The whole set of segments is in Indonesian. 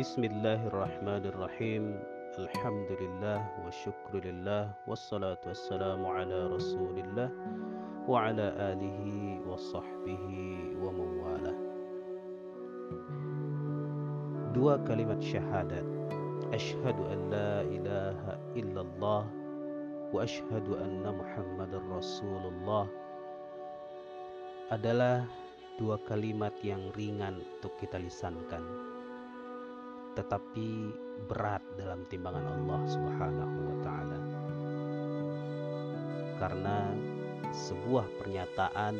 Bismillahirrahmanirrahim. Alhamdulillah wa syukrulillah wassalatu wassalamu ala Rasulillah wa ala alihi wa sahbihi wa mawala. Dua kalimat syahadat. Ashhadu an la ilaha illallah wa anna Rasulullah adalah dua kalimat yang ringan untuk kita lisankan tetapi berat dalam timbangan Allah Subhanahu wa taala. Karena sebuah pernyataan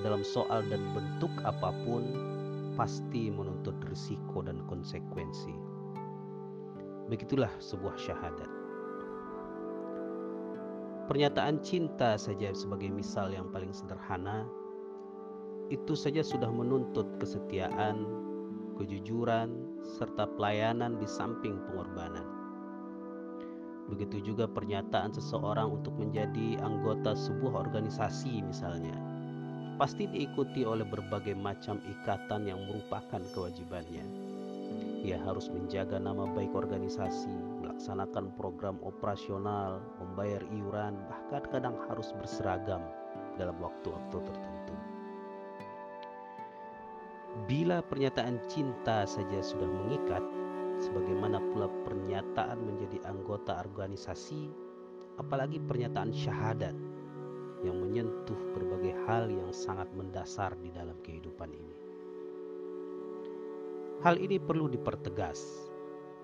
dalam soal dan bentuk apa pun pasti menuntut risiko dan konsekuensi. Begitulah sebuah syahadat. Pernyataan cinta saja sebagai misal yang paling sederhana itu saja sudah menuntut kesetiaan, kejujuran, serta pelayanan di samping pengorbanan. Begitu juga pernyataan seseorang untuk menjadi anggota sebuah organisasi misalnya. Pasti diikuti oleh berbagai macam ikatan yang merupakan kewajibannya. Ia harus menjaga nama baik organisasi, melaksanakan program operasional, membayar iuran, bahkan kadang harus berseragam dalam waktu-waktu tertentu. Bila pernyataan cinta saja sudah mengikat, sebagaimana pula pernyataan menjadi anggota organisasi, apalagi pernyataan syahadat yang menyentuh berbagai hal yang sangat mendasar di dalam kehidupan ini. Hal ini perlu dipertegas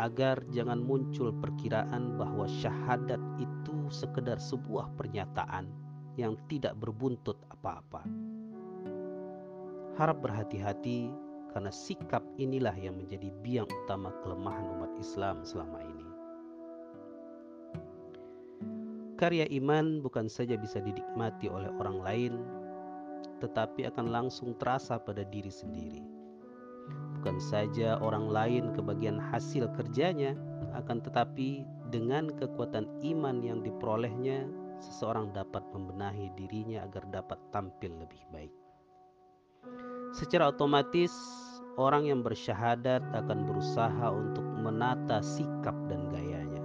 agar jangan muncul perkiraan bahwa syahadat itu sekedar sebuah pernyataan yang tidak berbuntut apa-apa harap berhati-hati karena sikap inilah yang menjadi biang utama kelemahan umat Islam selama ini. Karya iman bukan saja bisa dinikmati oleh orang lain, tetapi akan langsung terasa pada diri sendiri. Bukan saja orang lain kebagian hasil kerjanya, akan tetapi dengan kekuatan iman yang diperolehnya, seseorang dapat membenahi dirinya agar dapat tampil lebih baik. Secara otomatis, orang yang bersyahadat akan berusaha untuk menata sikap dan gayanya.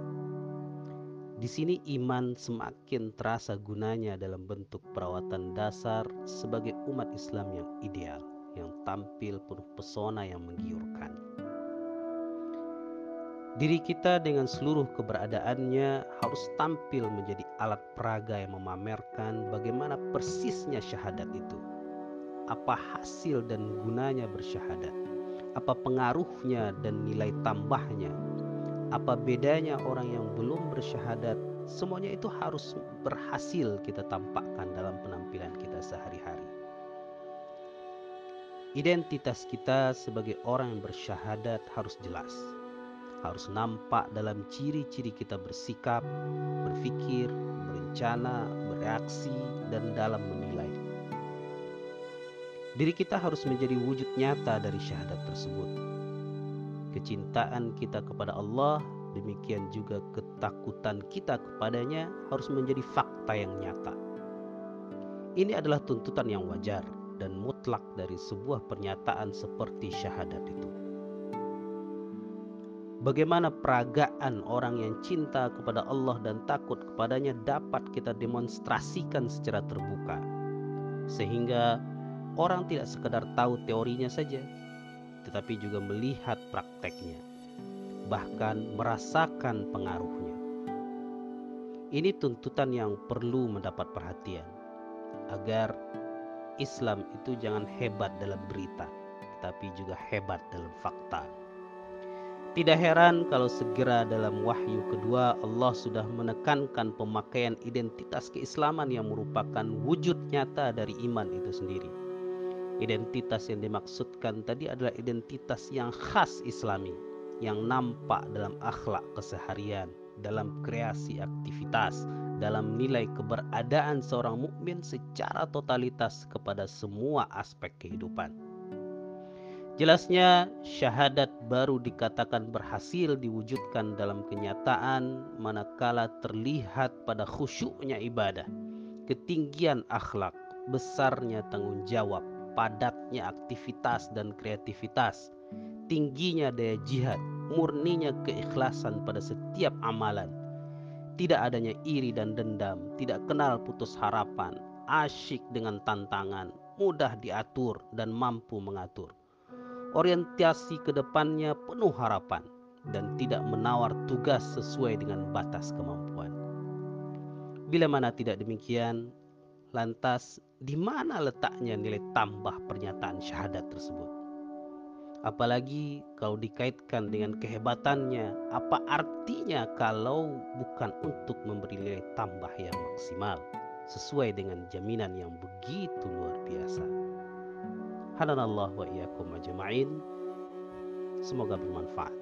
Di sini iman semakin terasa gunanya dalam bentuk perawatan dasar sebagai umat Islam yang ideal, yang tampil penuh pesona yang menggiurkan. Diri kita dengan seluruh keberadaannya harus tampil menjadi alat peraga yang memamerkan bagaimana persisnya syahadat itu apa hasil dan gunanya bersyahadat, apa pengaruhnya dan nilai tambahnya, apa bedanya orang yang belum bersyahadat. Semuanya itu harus berhasil kita tampakkan dalam penampilan kita sehari-hari. Identitas kita sebagai orang yang bersyahadat harus jelas, harus nampak dalam ciri-ciri kita bersikap, berpikir, berencana, bereaksi, dan dalam menilai. Diri kita harus menjadi wujud nyata dari syahadat tersebut. Kecintaan kita kepada Allah, demikian juga ketakutan kita kepadanya harus menjadi fakta yang nyata. Ini adalah tuntutan yang wajar dan mutlak dari sebuah pernyataan seperti syahadat itu. Bagaimana peragaan orang yang cinta kepada Allah dan takut kepadanya dapat kita demonstrasikan secara terbuka, sehingga orang tidak sekedar tahu teorinya saja, tetapi juga melihat prakteknya, bahkan merasakan pengaruhnya. Ini tuntutan yang perlu mendapat perhatian, agar Islam itu jangan hebat dalam berita, tetapi juga hebat dalam fakta. Tidak heran kalau segera dalam wahyu kedua Allah sudah menekankan pemakaian identitas keislaman yang merupakan wujud nyata dari iman itu sendiri Identitas yang dimaksudkan tadi adalah identitas yang khas Islami, yang nampak dalam akhlak keseharian, dalam kreasi aktivitas, dalam nilai keberadaan seorang mukmin secara totalitas kepada semua aspek kehidupan. Jelasnya, syahadat baru dikatakan berhasil diwujudkan dalam kenyataan manakala terlihat pada khusyuknya ibadah, ketinggian akhlak, besarnya tanggung jawab, padatnya aktivitas dan kreativitas, tingginya daya jihad, murninya keikhlasan pada setiap amalan. Tidak adanya iri dan dendam, tidak kenal putus harapan, asyik dengan tantangan, mudah diatur dan mampu mengatur. Orientasi ke depannya penuh harapan dan tidak menawar tugas sesuai dengan batas kemampuan. Bila mana tidak demikian, lantas di mana letaknya nilai tambah pernyataan syahadat tersebut? Apalagi kalau dikaitkan dengan kehebatannya, apa artinya kalau bukan untuk memberi nilai tambah yang maksimal sesuai dengan jaminan yang begitu luar biasa. Hadanallah wa iyyakum ajma'in. Semoga bermanfaat.